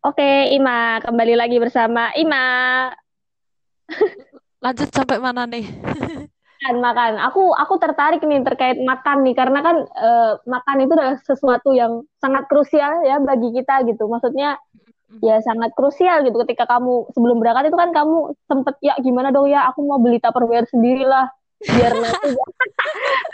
Oke, Ima, kembali lagi bersama Ima. Lanjut sampai mana nih? Makan, makan. Aku aku tertarik nih terkait makan nih karena kan eh, makan itu adalah sesuatu yang sangat krusial ya bagi kita gitu. Maksudnya ya sangat krusial gitu ketika kamu sebelum berangkat itu kan kamu sempet ya gimana dong ya aku mau beli Tupperware sendiri lah biar nanti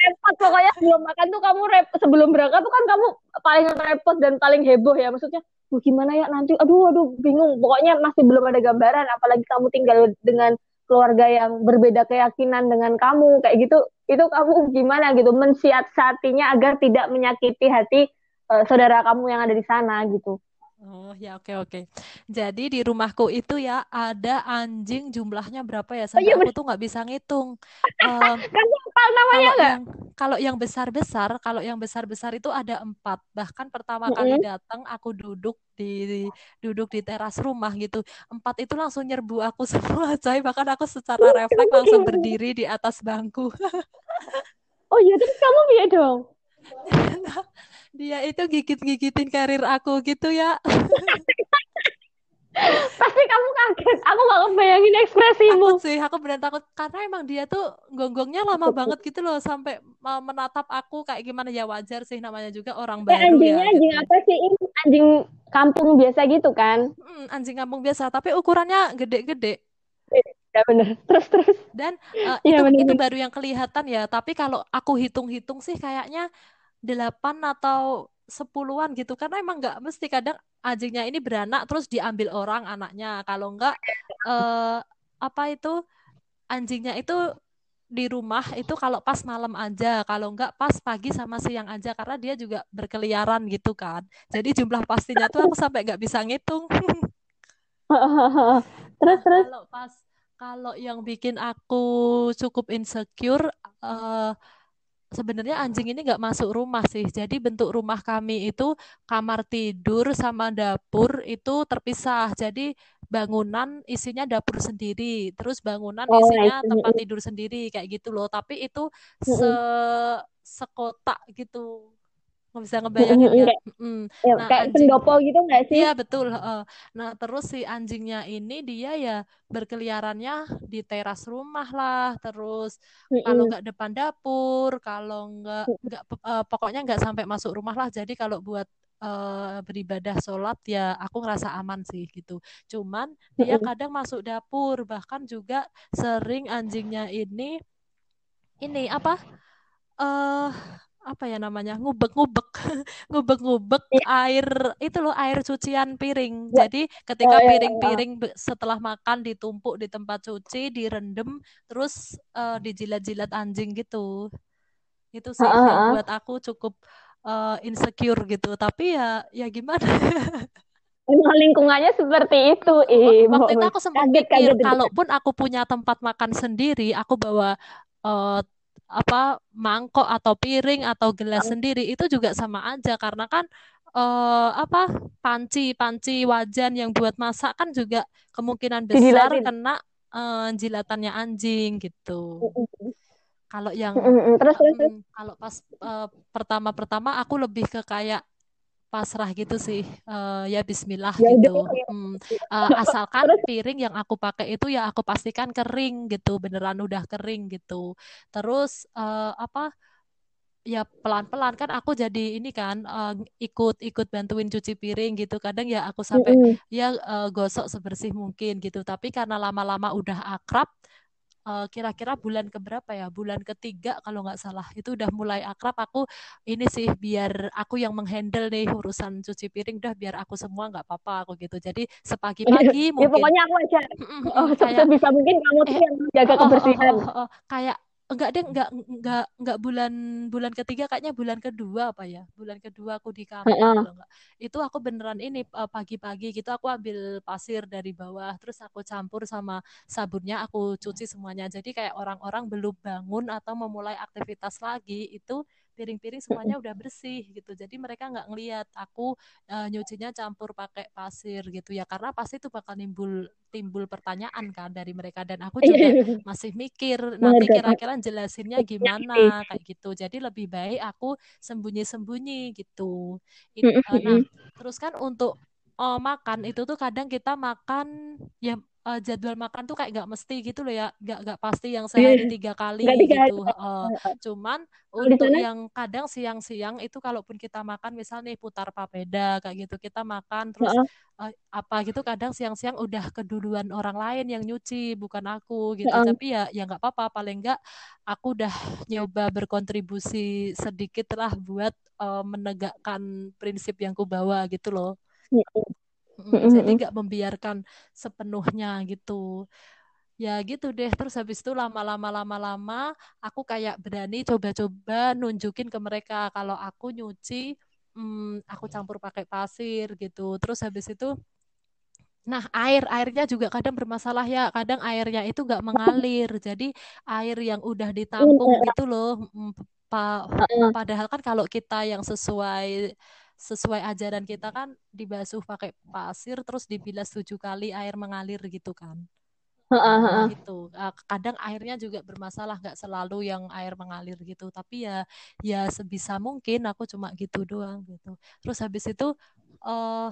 repot pokoknya sebelum makan tuh kamu rep sebelum berangkat tuh kan kamu paling repot dan paling heboh ya. Maksudnya Duh, gimana ya nanti? Aduh aduh bingung. Pokoknya masih belum ada gambaran apalagi kamu tinggal dengan keluarga yang berbeda keyakinan dengan kamu kayak gitu itu kamu gimana gitu mensiasatinya agar tidak menyakiti hati uh, saudara kamu yang ada di sana gitu Oh ya oke oke. Jadi di rumahku itu ya ada anjing jumlahnya berapa ya oh, sampai iya, aku tuh nggak bisa ngitung. Um, Kamu hafal namanya kalau nggak? yang kalau yang besar besar kalau yang besar besar itu ada empat. Bahkan pertama kali Mm-mm. datang aku duduk di duduk di teras rumah gitu. Empat itu langsung nyerbu aku semua coy. Bahkan aku secara refleks langsung berdiri di atas bangku. Oh iya terus kamu biar dong. Dia itu gigit-gigitin karir aku gitu ya. Pasti kamu kaget. Aku gak ngebayangin ekspresimu. Takut sih, aku benar takut karena emang dia tuh gonggongnya lama banget gitu loh sampai uh, menatap aku kayak gimana ya wajar sih namanya juga orang Eh, baru anjingnya ya anjing gitu. apa sih? Ini anjing kampung biasa gitu kan? Hmm, anjing kampung biasa, tapi ukurannya gede-gede. Ya bener. Terus terus. Dan uh, Iya itu itu bener. baru yang kelihatan ya, tapi kalau aku hitung-hitung sih kayaknya delapan atau sepuluhan gitu karena emang nggak mesti kadang anjingnya ini beranak terus diambil orang anaknya kalau nggak eh, apa itu anjingnya itu di rumah itu kalau pas malam aja, kalau enggak pas pagi sama siang aja karena dia juga berkeliaran gitu kan. Jadi jumlah pastinya tuh aku sampai nggak bisa ngitung. Terus terus. kalau pas kalau yang bikin aku cukup insecure eh, sebenarnya anjing ini nggak masuk rumah sih. Jadi bentuk rumah kami itu kamar tidur sama dapur itu terpisah. Jadi bangunan isinya dapur sendiri, terus bangunan Oh, isinya tempat see. tidur sendiri kayak gitu loh. Tapi itu se sekotak gitu. Nggak bisa ngebayangin Mm-mm. ya. Kayak, ya, Nah, kayak anjing pendopo gitu nggak sih? Iya betul. Nah terus si anjingnya ini dia ya berkeliarannya di teras rumah lah. Terus kalau Mm-mm. nggak depan dapur, kalau nggak nggak eh, pokoknya nggak sampai masuk rumah lah. Jadi kalau buat eh, beribadah sholat ya aku ngerasa aman sih gitu. Cuman dia kadang masuk dapur. Bahkan juga sering anjingnya ini ini apa? eh apa ya namanya ngubek-ngubek ngubek-ngubek Iya, air itu loh air cucian piring buat- jadi Oh ketika ya. piring-piring be- setelah makan ditumpuk di tempat cuci direndam terus eh, dijilat-jilat anjing gitu itu sih yang heeh. buat aku cukup eh, insecure gitu tapi ya ya gimana Emang lingkungannya seperti itu. Ih, waktu itu aku sempat kaget mikir kaget. kalaupun aku punya tempat makan sendiri aku bawa eh, apa mangkok atau piring atau gelas sendiri itu juga sama aja karena kan eh, apa panci panci wajan yang buat masak kan juga kemungkinan besar Dijilatin. kena eh, jilatannya anjing gitu. Kalau yang. Terus terus terus. mm, kalau pas eh, pertama-pertama aku lebih ke kayak pasrah gitu sih Eh, ya Bismillah Ya gitu. ya. Hmm, eh, asalkan piring yang aku pakai itu ya aku pastikan kering gitu beneran udah kering gitu. Terus eh, apa ya pelan-pelan kan aku jadi ini kan ikut-ikut bantuin cuci piring gitu. Kadang ya aku sampai Mm-mm. ya eh, gosok sebersih mungkin gitu. Tapi karena lama-lama udah akrab eh, kira-kira bulan keberapa ya? Bulan ketiga kalau nggak salah. Itu udah mulai akrab. Aku ini sih biar aku yang menghandle nih urusan cuci piring. Udah biar aku semua nggak apa-apa aku gitu. Jadi sepagi-pagi Ya mungkin pokoknya aku aja oh, kayak sebisa mungkin kamu tuh eh yang menjaga oh, oh, kebersihan. oh, oh, kayak enggak deh enggak enggak enggak bulan bulan ketiga kayaknya bulan kedua apa ya? Bulan kedua aku di kampung kalau enggak itu aku beneran ini eh, pagi-pagi gitu aku ambil pasir dari bawah terus aku campur sama sabunnya aku cuci semuanya. Jadi kayak orang-orang belum bangun atau memulai aktivitas lagi itu piring-piring semuanya udah bersih gitu. Jadi mereka nggak ngelihat aku eh, nyucinya campur pakai pasir gitu ya. Karena pasti itu bakal nimbul timbul pertanyaan kan dari mereka. Dan aku juga Iya, masih mikir nanti kira-kira jelasinnya gimana? Kayak gitu. Jadi lebih baik aku sembunyi-sembunyi gitu. It- eh, nah, terus kan untuk uh, makan itu tuh kadang kita makan ya uh, jadwal makan tuh kayak nggak mesti gitu loh ya nggak nggak pasti yang sehari iya. tiga kali tiga gitu uh, cuman untuk yang kadang siang-siang itu kalaupun kita makan misalnya putar papeda kayak gitu kita makan terus uh uh, apa gitu kadang siang-siang udah keduluan orang lain yang nyuci bukan aku gitu. Uh tapi ya ya nggak apa-apa paling nggak aku udah nyoba berkontribusi sedikit lah buat uh, menegakkan prinsip yang ku bawa gitu loh Mm, jadi nggak membiarkan sepenuhnya gitu ya gitu deh terus habis itu lama-lama lama-lama aku kayak berani coba-coba nunjukin ke mereka kalau aku nyuci hmm, aku campur pakai pasir gitu terus habis itu Nah, air airnya juga kadang bermasalah ya. Kadang airnya itu nggak mengalir. Jadi air yang udah ditampung iya. gitu loh. Pa padahal kan kalau kita yang sesuai sesuai ajaran kita kan dibasuh pakai pasir terus dibilas tujuh kali air mengalir gitu kan. Nah, itu kadang airnya juga bermasalah nggak selalu yang air mengalir gitu. Tapi ya ya sebisa mungkin aku cuma gitu doang gitu. Terus habis itu uh,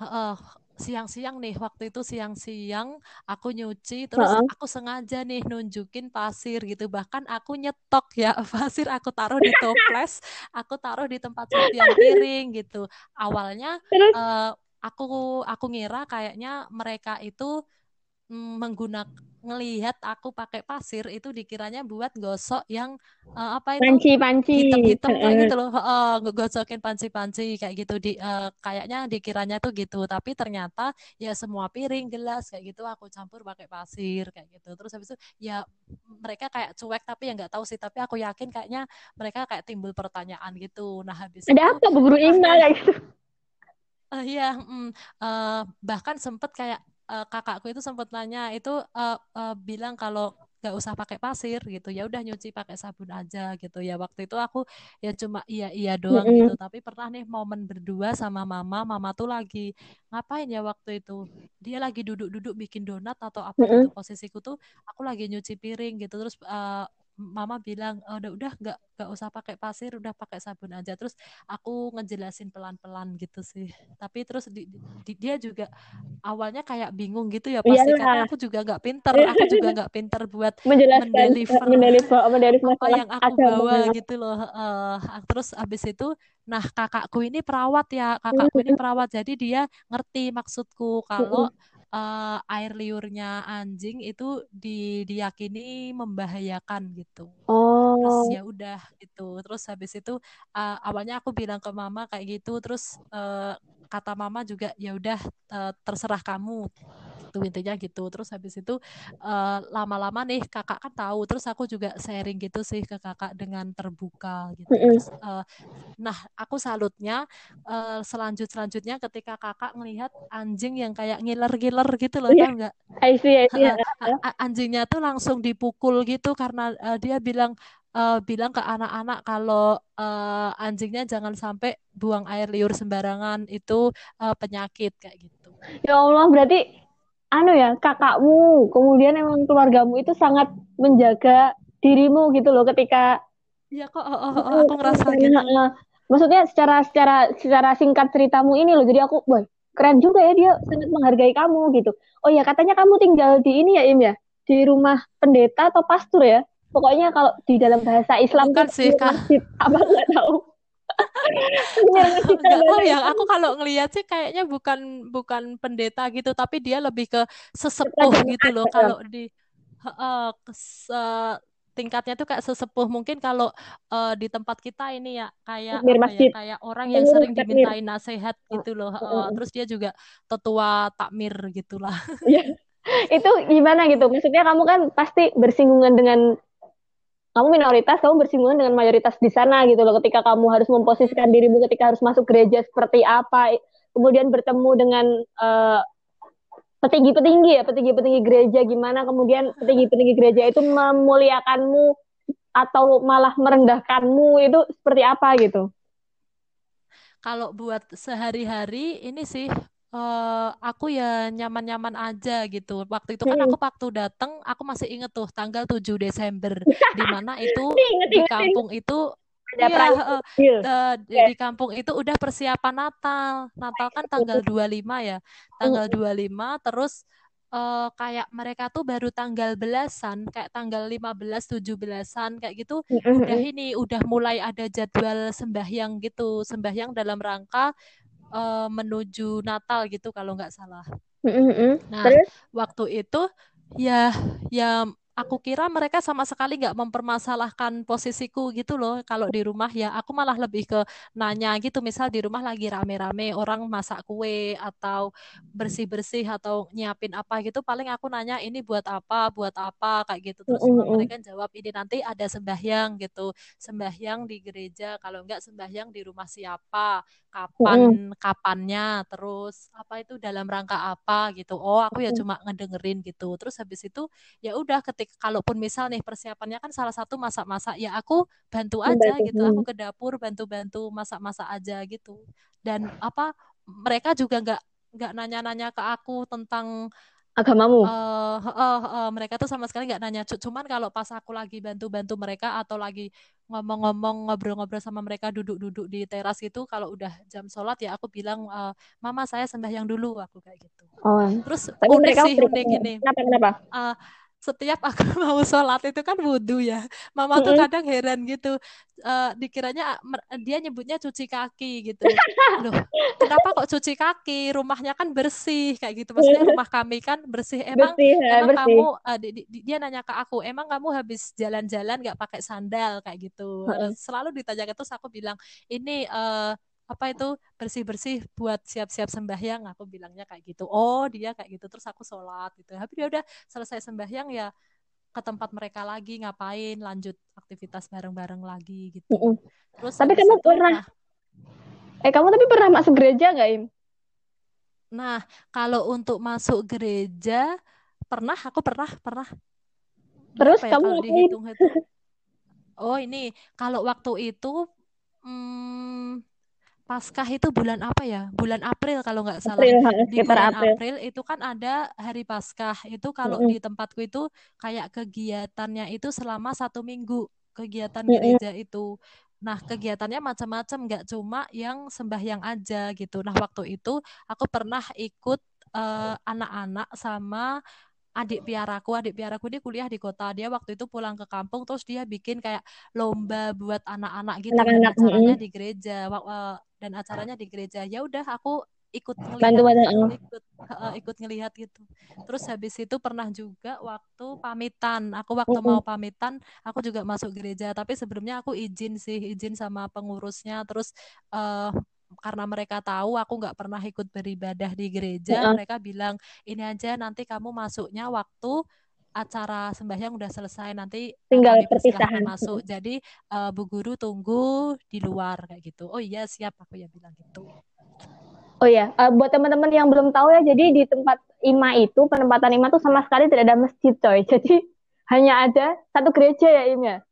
uh, siang-siang nih waktu itu siang-siang aku nyuci terus uh -uh. aku sengaja nih nunjukin pasir gitu. Bahkan aku nyetok ya pasir aku taruh di toples aku taruh di tempat cucian piring gitu. Awalnya uh, aku aku ngira kayaknya mereka itu menggunakan ngelihat aku pakai pasir itu dikiranya buat gosok yang uh, apa itu? Panci-panci hitam-hitam kayak gitu loh. Uh, gosokin panci-panci kayak gitu di uh, kayaknya dikiranya tuh gitu. Tapi ternyata ya semua piring gelas kayak gitu aku campur pakai pasir kayak gitu. Terus habis itu ya mereka kayak cuek tapi ya nggak tahu sih. Tapi aku yakin kayaknya mereka kayak timbul pertanyaan gitu. Nah habis ada itu, apa bu guru Ima kayak gitu? Uh, iya, mm, uh, bahkan sempet kayak uh, kakakku itu sempat nanya itu uh, uh, bilang kalau nggak usah pakai pasir gitu. Ya udah nyuci pakai sabun aja gitu. Ya waktu itu aku ya cuma iya iya doang mm -hmm. gitu tapi pernah nih momen berdua sama mama mama tuh lagi ngapain ya waktu itu? Dia lagi duduk-duduk bikin donat atau apa mm -hmm. gitu posisiku tuh aku lagi nyuci piring gitu. Terus uh, mama bilang oh, udah udah nggak nggak usah pakai pasir udah pakai sabun aja. Terus aku ngejelasin pelan-pelan gitu sih. Tapi terus di, di, dia juga awalnya kayak bingung gitu ya pasti Iyalah. karena aku juga nggak pinter aku juga nggak pinter buat menjelaskan mendeliver, mendeliver apa yang aku bawa gitu loh uh, terus abis itu nah kakakku ini perawat ya kakakku ini perawat. Jadi dia ngerti maksudku kalau uh, air liurnya anjing itu di, diyakini membahayakan gitu. Oh. Terus ya udah gitu. Terus habis itu uh, awalnya aku bilang ke mama kayak gitu. Terus uh, kata mama juga ya udah uh, terserah kamu. Gitu intinya gitu. Terus habis itu uh, lama-lama nih kakak kan tahu terus aku juga sharing gitu sih ke kakak dengan terbuka gitu. Terus, uh, nah aku salutnya uh, selanjut selanjutnya ketika kakak melihat anjing yang kayak ngiler-ngiler gitu loh yeah. enggak I see, I see. anjingnya tuh langsung dipukul gitu karena uh, dia bilang uh, bilang ke anak-anak kalau uh, anjingnya jangan sampai buang air liur sembarangan itu uh, penyakit kayak gitu. Ya Allah, berarti anu ya kakakmu kemudian emang keluargamu itu sangat menjaga dirimu gitu loh ketika ya kok oh, oh, oh, aku ngerasa gitu maksudnya secara secara secara singkat ceritamu ini loh jadi aku boy keren juga ya dia sangat menghargai kamu gitu. Oh ya katanya kamu tinggal di ini ya Im ya? Di rumah pendeta atau pastor ya pokoknya kalau di dalam bahasa Islam kan sih masjid apa nggak tahu. Nggak tahu ya aku kalau ngelihat sih kayaknya bukan bukan pendeta gitu tapi dia lebih ke sesepuh gitu loh. kalau di uh, uh, tingkatnya tuh kayak sesepuh. Mungkin kalau uh, di tempat kita ini ya kayak apa ya kayak orang yang sering dimintain nasihat gitu loh uh, terus dia juga tetua takmir gitulah. Iya. itu gimana gitu? Maksudnya kamu kan pasti bersinggungan dengan kamu minoritas, kamu bersinggungan dengan mayoritas di sana gitu loh. Ketika kamu harus memposisikan dirimu ketika harus masuk gereja seperti apa, kemudian bertemu dengan uh, petinggi-petinggi ya, petinggi-petinggi gereja gimana, kemudian petinggi-petinggi gereja itu memuliakanmu atau malah merendahkanmu itu seperti apa gitu? Kalau buat sehari-hari ini sih uh, aku ya nyaman-nyaman aja gitu. Waktu itu kan aku waktu datang, aku masih inget tuh tanggal 7 Desember, di mana itu di kampung itu Iya, uh, uh, di, di kampung itu udah persiapan Natal. Natal kan tanggal 25 ya. Tanggal 25 terus uh, kayak mereka tuh baru tanggal belasan, kayak tanggal 15 17-an kayak gitu. Udah ini udah mulai ada jadwal sembahyang gitu. Sembahyang dalam rangka uh, menuju Natal gitu kalau nggak salah. Nah, Terus? waktu itu ya ya aku kira mereka sama sekali nggak mempermasalahkan posisiku gitu loh. Kalau di rumah ya aku malah lebih ke nanya gitu. Misal di rumah lagi rame-rame orang masak kue atau bersih-bersih atau nyiapin apa gitu paling aku nanya ini buat apa? Buat apa? Kayak gitu. Terus mm -hmm. mereka jawab ini nanti ada sembahyang gitu. Sembahyang di gereja kalau nggak sembahyang di rumah siapa kapan mm. kapannya terus apa itu dalam rangka apa gitu. Oh aku ya cuma ngedengerin gitu. Terus habis itu ya udah ketika kalaupun misal nih persiapannya kan salah satu masak-masak ya aku bantu aja bantu. gitu. Aku ke dapur bantu-bantu masak-masak aja gitu. Dan apa mereka juga nggak nggak nanya-nanya ke aku tentang agamamu? Uh, uh, uh, uh, mereka tuh sama sekali nggak nanya. Cuman kalau pas aku lagi bantu-bantu mereka atau lagi ngomong-ngomong ngobrol-ngobrol sama mereka duduk-duduk di teras itu kalau udah jam sholat ya aku bilang uh, mama saya sembahyang dulu aku kayak gitu. Oh. terus Tapi unik sih unik ini. kenapa kenapa? Uh, setiap aku mau sholat itu kan wudhu ya. Mama tuh kadang heran gitu uh, dikiranya dia nyebutnya cuci kaki gitu. Loh kenapa kok cuci kaki? Rumahnya kan bersih kayak gitu. Maksudnya rumah kami kan bersih. Emang bersih, emang bersih. kamu uh, di, di, dia nanya ke aku emang kamu habis jalan-jalan nggak pakai sandal? Kayak gitu. Uh, selalu ditanya terus aku bilang ini uh, apa itu bersih-bersih buat siap-siap sembahyang. Aku bilangnya kayak gitu. Oh dia kayak gitu. Terus aku sholat gitu. Tapi dia udah selesai sembahyang ya ke tempat mereka lagi ngapain lanjut aktivitas bareng-bareng lagi gitu. Terus tapi kamu pernah nah, eh kamu tapi pernah masuk gereja nggak im? Nah kalau untuk masuk gereja pernah. Aku pernah pernah. Terus ya, kamu dihitung itu. Oh ini. Kalau waktu itu hmm, Paskah itu bulan apa ya? Bulan April kalau nggak salah. April, di bulan April. April itu kan ada hari Paskah. Itu kalau mm -hmm. di tempatku itu kayak kegiatannya itu selama satu minggu kegiatan gereja mm -hmm. itu. Nah, kegiatannya macam-macam, nggak cuma yang sembahyang aja gitu. Nah, waktu itu aku pernah ikut eh, anak-anak uh, sama adik piaraku adik piaraku dia kuliah di kota dia waktu itu pulang ke kampung terus dia bikin kayak lomba buat anak-anak gitu anak -anak. acaranya di gereja dan acaranya di gereja ya udah aku ikut ngelihat ikut uh, ikut ngelihat gitu. Terus habis itu pernah juga waktu pamitan aku waktu mau pamitan aku juga masuk gereja. Tapi sebelumnya aku izin sih izin sama pengurusnya. Terus uh, karena mereka tahu aku nggak pernah ikut beribadah di gereja, mereka bilang ini aja nanti kamu masuknya waktu acara sembahyang udah selesai nanti tinggal perpisahan masuk. Jadi uh, Bu Guru tunggu di luar kayak gitu. Oh iya siap aku ya bilang gitu. Oh ya, uh, buat teman-teman yang belum tahu ya, jadi di tempat Ima itu penempatan Ima tuh sama sekali tidak ada masjid, coy. Jadi hanya ada satu gereja ya Im ya.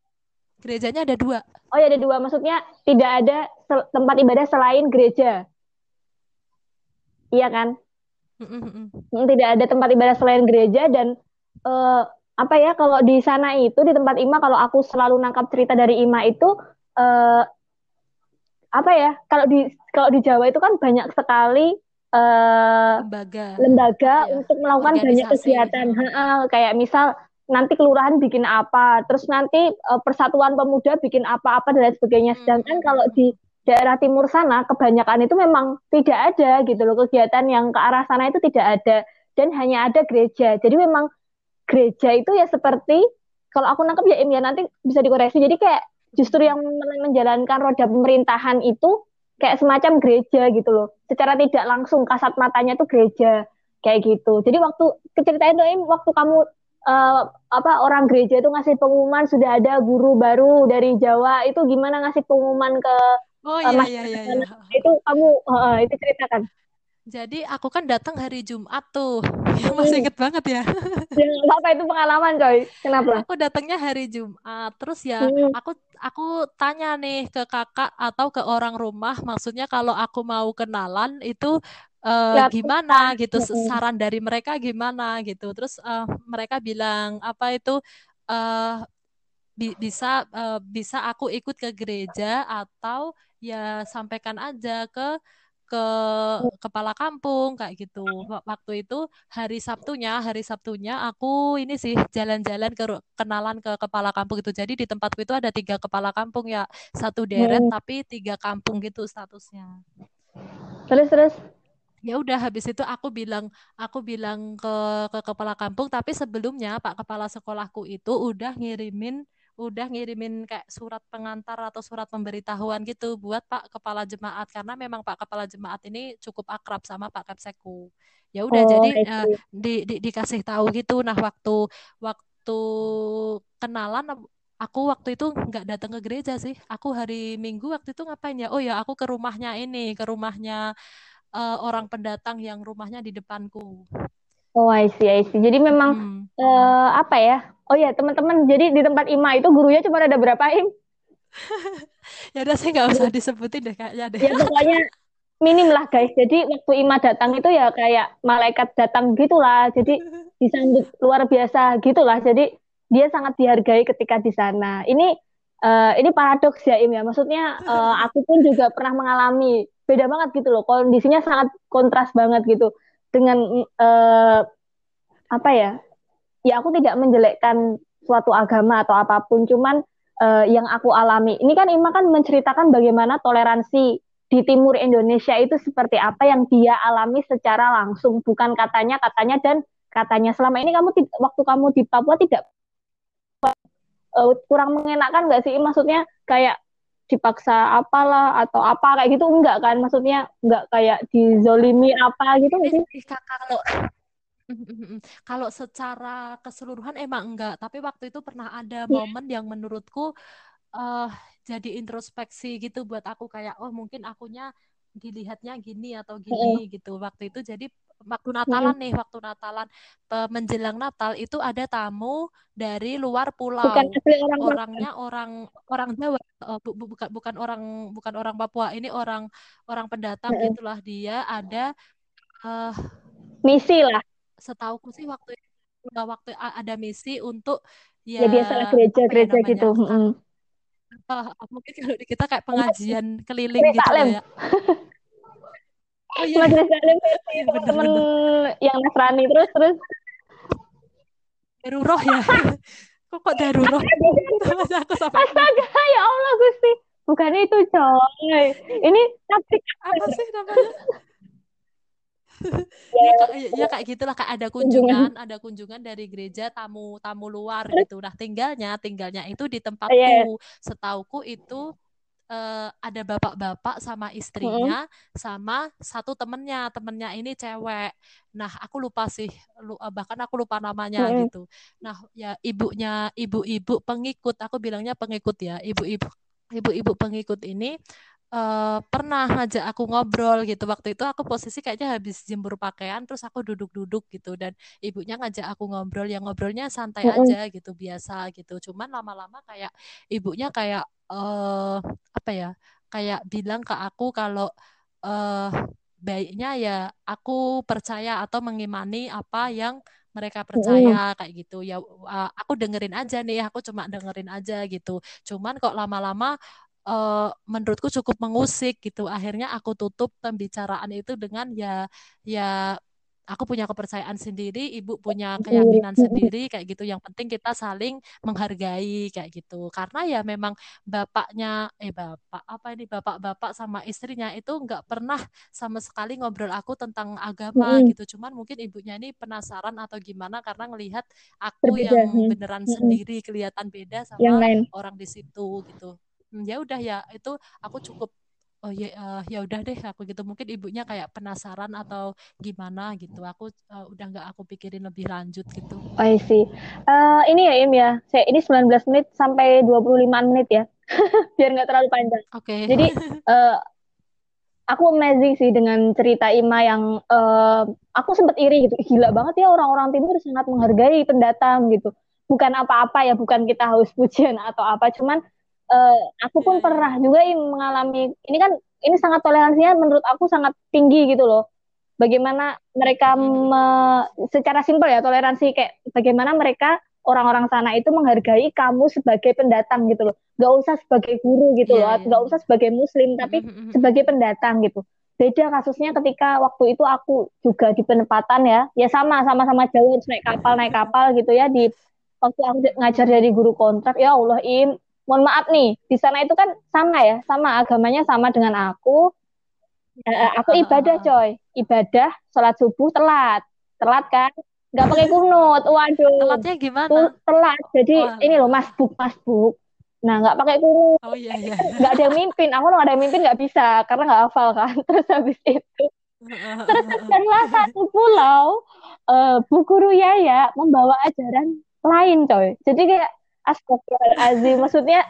Gerejanya ada dua. Oh ya ada dua, maksudnya tidak ada tempat ibadah selain gereja. Iya kan? Mm-hmm. Tidak ada tempat ibadah selain gereja dan uh, apa ya kalau di sana itu di tempat Ima kalau aku selalu nangkap cerita dari Ima itu uh, apa ya kalau di kalau di Jawa itu kan banyak sekali uh, lembaga lembaga ya, untuk melakukan banyak kegiatan ha, kayak misal nanti kelurahan bikin apa, terus nanti uh, persatuan pemuda bikin apa-apa dan lain sebagainya. Hmm. Sedangkan kalau di daerah timur sana kebanyakan itu memang tidak ada gitu loh kegiatan yang ke arah sana itu tidak ada dan hanya ada gereja. Jadi memang gereja itu ya seperti kalau aku nangkep ya Im ya nanti bisa dikoreksi. Jadi kayak justru yang menjalankan roda pemerintahan itu kayak semacam gereja gitu loh. Secara tidak langsung kasat matanya tuh gereja kayak gitu. Jadi waktu keceritain tuh Im waktu kamu uh, apa orang gereja itu ngasih pengumuman sudah ada guru baru dari Jawa itu gimana ngasih pengumuman ke Oh uh, iya, iya, iya, iya. Itu kamu uh, itu ceritakan. Jadi aku kan datang hari Jumat tuh. Ya, masih inget banget ya. ya apa itu pengalaman coy. Kenapa? Aku datangnya hari Jumat. Terus ya hmm. aku aku tanya nih ke kakak atau ke orang rumah maksudnya kalau aku mau kenalan itu uh, gimana gitu saran dari mereka gimana gitu terus uh, mereka bilang apa itu uh, bi bisa uh, bisa aku ikut ke gereja atau ya sampaikan aja ke ke kepala kampung kayak gitu. Waktu itu hari Sabtunya, hari Sabtunya aku ini sih jalan-jalan ke kenalan ke kepala kampung itu. Jadi di tempatku itu ada tiga kepala kampung ya, satu deret hmm. tapi tiga kampung gitu statusnya. Terus terus ya udah habis itu aku bilang aku bilang ke ke kepala kampung tapi sebelumnya Pak kepala sekolahku itu udah ngirimin udah ngirimin kayak surat pengantar atau surat pemberitahuan gitu buat Pak Kepala Jemaat karena memang Pak Kepala Jemaat ini cukup akrab sama Pak Kapseku. Ya udah oh, jadi uh, di, di, dikasih tahu gitu. Nah waktu waktu kenalan aku waktu itu nggak datang ke gereja sih. Aku hari Minggu waktu itu ngapain ya? Oh ya aku ke rumahnya ini, ke rumahnya uh, orang pendatang yang rumahnya di depanku. Oh, I see, I see. Jadi memang hmm. uh, apa ya? Oh ya, teman-teman. Jadi di tempat IMA itu gurunya cuma ada berapa, Im? ya udah sih nggak usah disebutin deh kayaknya deh. Ya pokoknya minim lah guys. Jadi waktu IMA datang itu ya kayak malaikat datang gitulah. Jadi disambut luar biasa gitulah. Jadi dia sangat dihargai ketika di sana. Ini uh, ini paradoks ya Im ya. Maksudnya uh, aku pun juga pernah mengalami beda banget gitu loh. Kondisinya sangat kontras banget gitu dengan uh, apa ya ya aku tidak menjelekkan suatu agama atau apa pun cuman uh, yang aku alami. Ini kan Ima kan menceritakan bagaimana toleransi di timur Indonesia itu seperti apa yang dia alami secara langsung bukan katanya katanya dan katanya. Selama ini kamu waktu kamu di Papua tidak uh, kurang mengenakan nggak sih? Maksudnya kayak dipaksa apalah atau apa kayak gitu enggak kan? Maksudnya enggak kayak dizolimi apa gitu sih? kalau kalau secara keseluruhan emang enggak. Tapi waktu itu pernah ada iya. momen yang menurutku uh, jadi introspeksi gitu buat aku kayak oh mungkin akunya dilihatnya gini atau gini gitu. Waktu itu jadi waktu Natalan nih, waktu Natalan menjelang Natal itu ada tamu dari luar pulau. Bukan orang Orangnya orang orang Jawa, uh, bu, bu, bukan bukan orang bukan orang Papua. Ini orang orang pendatang hmm. gitulah dia ada uh, misi lah. Setauku sih waktu waktu ada misi untuk ya, ya biasalah gereja-gereja ya gitu. Uh, uh, mungkin kalau kita kayak pengajian keliling gitu ya. oh, iya. majelis taklim iya, temen yang Nasrani terus terus. Daruroh ya? Kok kok daruroh? Aku sampai astaga ya Allah Gusti. Bukan itu coy ini tapi apa sih? namanya? Ya, ya, ya kayak gitulah kayak ada kunjungan. ada kunjungan dari gereja tamu tamu luar gitu. Nah tinggalnya tinggalnya itu di tempatku. Yeah. setauku itu uh, ada bapak-bapak sama istrinya hmm. sama satu temennya temennya ini cewek nah aku lupa sih lu, uh, bahkan aku lupa namanya hmm. gitu nah ya ibunya ibu-ibu pengikut aku bilangnya pengikut ya ibu-ibu ibu-ibu pengikut ini uh, pernah ngajak aku ngobrol gitu. Waktu itu aku posisi kayaknya habis jemur pakaian terus aku duduk-duduk gitu. Dan ibunya ngajak aku ngobrol yang ngobrolnya santai aja gitu biasa gitu. Cuman lama-lama kayak ibunya kayak uh, apa ya kayak bilang ke aku kalau uh, baiknya ya aku percaya atau mengimani apa yang mereka percaya kayak gitu. Ya uh, aku dengerin aja nih aku cuma dengerin aja gitu. Cuman kok lama-lama uh, menurutku cukup mengusik gitu. Akhirnya aku tutup pembicaraan itu dengan ya ya aku punya kepercayaan sendiri, ibu punya keyakinan sendiri kayak gitu. Yang penting kita saling menghargai kayak gitu. Karena ya memang bapaknya eh bapak apa ini bapak-bapak sama istrinya itu nggak pernah sama sekali ngobrol aku tentang agama mm. gitu. Cuman mungkin ibunya ini penasaran atau gimana karena ngelihat aku Berbeda. yang beneran mm. sendiri kelihatan beda sama orang di situ gitu. Hmm, ya udah ya itu aku cukup oh ya uh, ya udah deh aku gitu. Mungkin ibunya kayak penasaran atau gimana gitu. Aku uh, udah nggak aku pikirin lebih lanjut gitu. Oh see. Uh, ini ya Im ya. Saya ini 19 menit sampai 25 menit ya. Biar nggak terlalu panjang. Oke. Okay. jadi uh, aku amazing sih dengan cerita Ima yang uh, aku sempat iri gitu. Gila banget ya orang-orang timur sangat menghargai pendatang gitu. Bukan apa-apa ya bukan kita haus pujian atau apa cuman uh, aku pun yeah. pernah juga mengalami ini kan ini sangat toleransinya menurut aku sangat tinggi gitu loh. Bagaimana mereka me, secara simpel ya toleransi kayak bagaimana mereka orang-orang sana itu menghargai kamu sebagai pendatang gitu loh nggak usah sebagai guru gitu yeah, loh yeah. nggak usah sebagai muslim tapi sebagai pendatang gitu beda kasusnya ketika waktu itu aku juga di penempatan ya ya sama sama sama jauh naik kapal naik kapal gitu ya di waktu aku ngajar dari guru kontrak ya Allah im mohon maaf nih di sana itu kan sama ya sama agamanya sama dengan aku eh, aku ibadah coy ibadah sholat subuh telat telat kan nggak pakai kunut waduh telatnya gimana telat jadi oh. ini loh masbuk masbuk Nah, nggak pakai kunut. Oh iya iya. Nggak ada yang mimpin. Aku nggak ada yang mimpin nggak bisa karena nggak hafal kan. Terus habis itu, terus setelah satu pulau, uh, Bu Guru Yaya membawa ajaran lain, coy. Jadi kayak astagfirullahaladzim. Maksudnya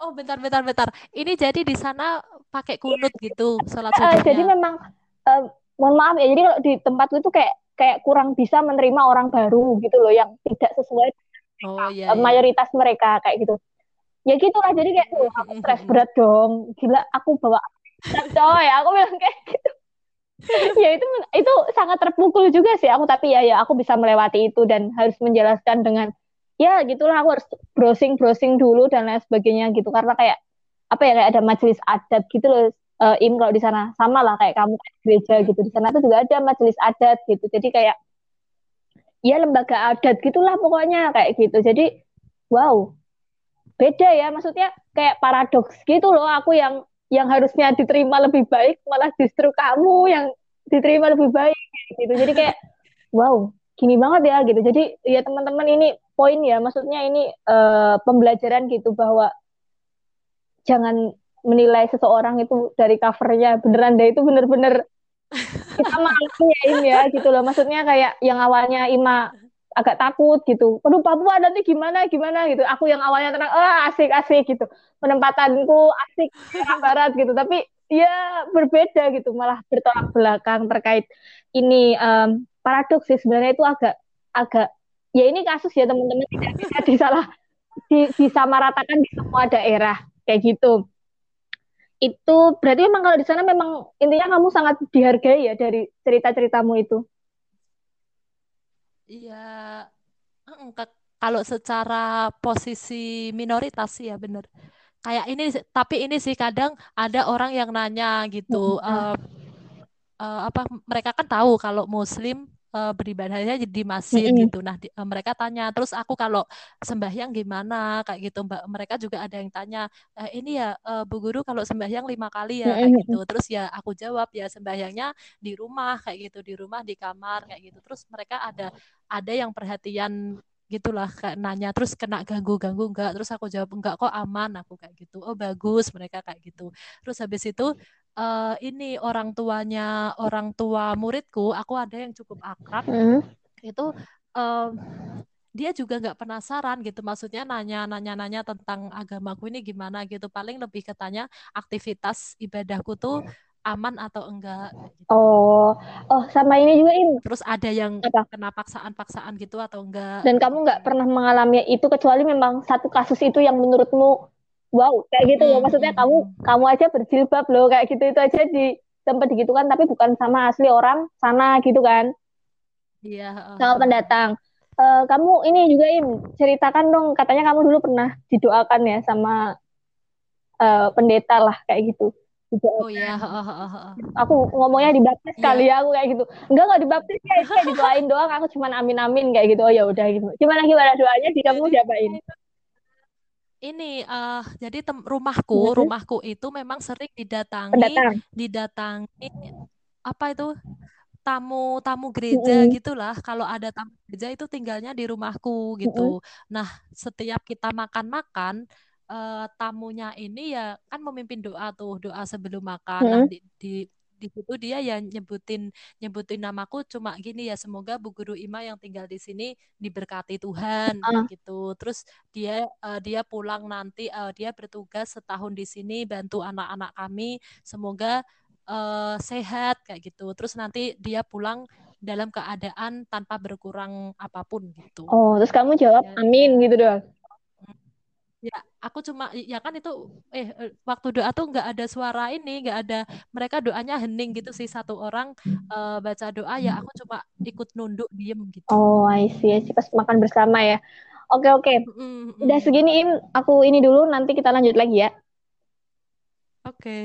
Oh, bentar, bentar, bentar. Ini jadi di sana pakai kunut gitu, sholat uh, Jadi memang, uh, mohon maaf ya, jadi kalau di tempatku itu kayak kayak kurang bisa menerima orang baru gitu loh, yang tidak sesuai oh, iya, iya. mayoritas mereka kayak gitu ya gitulah jadi kayak oh, aku stres berat dong gila aku bawa coy aku bilang kayak gitu ya itu itu sangat terpukul juga sih aku tapi ya ya aku bisa melewati itu dan harus menjelaskan dengan ya gitulah aku harus browsing browsing dulu dan lain sebagainya gitu. Karena kayak apa ya kayak ada majelis adat gitu loh uh, im kalau di sana. Sama lah kayak kamu gereja gitu. Di sana tuh juga ada majelis adat gitu. Jadi kayak ya lembaga adat gitulah pokoknya kayak gitu. Jadi wow beda ya. Maksudnya kayak paradoks gitu loh aku yang yang harusnya diterima lebih baik malah justru kamu yang diterima lebih baik gitu. Jadi kayak wow gini banget ya gitu. Jadi ya teman-teman ini poin ya maksudnya ini uh, pembelajaran gitu bahwa jangan menilai seseorang itu dari covernya beneran deh itu bener-bener kita maafin ya gitu loh maksudnya kayak yang awalnya Ima agak takut gitu. Aduh Papua nanti gimana gimana gitu. Aku yang awalnya tenang, oh asik asik gitu. Penempatanku asik barat gitu. Tapi ya berbeda gitu, malah bertolak belakang terkait ini um, paradoks sih sebenarnya itu agak agak ya ini kasus ya teman-teman tidak bisa disalah di, disamaratakan di semua daerah kayak gitu. Itu berarti memang kalau di sana memang intinya kamu sangat dihargai ya dari cerita-ceritamu itu. Iya, kalau secara posisi minoritas ya bener. Kayak ini, tapi ini sih kadang ada orang yang nanya gitu, uh, uh, apa mereka kan tahu kalau Muslim uh, beribadahnya di masjid mm -hmm. gitu. Nah, di, uh, mereka tanya, terus aku kalau sembahyang gimana kayak gitu, Mbak. Mereka juga ada yang tanya, e, ini ya uh, Bu Guru kalau sembahyang lima kali ya kayak gitu. Terus ya aku jawab ya sembahyangnya di rumah kayak gitu, di rumah di kamar kayak gitu. Terus mereka ada ada yang perhatian gitulah kayak nanya terus kena ganggu ganggu enggak terus aku jawab enggak kok aman aku kayak gitu oh bagus mereka kayak gitu terus habis itu uh, ini orang tuanya orang tua muridku, aku ada yang cukup akrab, mm. itu uh, dia juga nggak penasaran gitu, maksudnya nanya-nanya-nanya tentang agamaku ini gimana gitu, paling lebih ketanya aktivitas ibadahku tuh aman atau enggak. Gitu. Oh, oh sama ini juga ini. Terus ada yang Apa? kena paksaan-paksaan gitu atau enggak? Dan kamu nggak pernah mengalami itu kecuali memang satu kasus itu yang menurutmu wow kayak gitu loh. Maksudnya kamu kamu aja berjilbab loh kayak gitu. Itu aja di tempat gitu kan tapi bukan sama asli orang sana gitu kan. Iya sama pendatang. Uh, kamu ini juga im ceritakan dong. Katanya kamu dulu pernah didoakan ya sama uh, pendeta lah kayak gitu. Oh iya, aku ngomongnya dibaptis yeah. kali ya aku kayak gitu. Enggak enggak dibaptis kayak, kayak didoain doang, aku cuma amin amin kayak gitu. Oh ya udah gitu. Gimana gimana doanya? Di kamu diapain? Ini uh, jadi tem rumahku mm -hmm. rumahku itu memang sering didatangi Pendatang. didatangi apa itu tamu tamu gereja mm -hmm. gitulah kalau ada tamu gereja itu tinggalnya di rumahku gitu mm -hmm. nah setiap kita makan makan uh, tamunya ini ya kan memimpin doa tuh doa sebelum makan mm -hmm. nah di, di di situ dia yang nyebutin nyebutin namaku cuma gini ya semoga Bu Guru Ima yang tinggal di sini diberkati Tuhan uh. gitu. Terus dia uh, dia pulang nanti uh, dia bertugas setahun di sini bantu anak-anak kami semoga uh, sehat kayak gitu. Terus nanti dia pulang dalam keadaan tanpa berkurang apa pun gitu. Oh, terus kamu jawab ya, amin gitu doang. Aku cuma ya kan itu eh eh, waktu doa tuh nggak ada suara ini nggak ada mereka doanya hening gitu sih satu orang uh, baca doa ya aku cuma ikut nunduk diem gitu. Oh I see, I see. pas makan bersama ya. Oke oke. Mm, udah segini Im. Aku ini dulu nanti kita lanjut lagi ya. Oke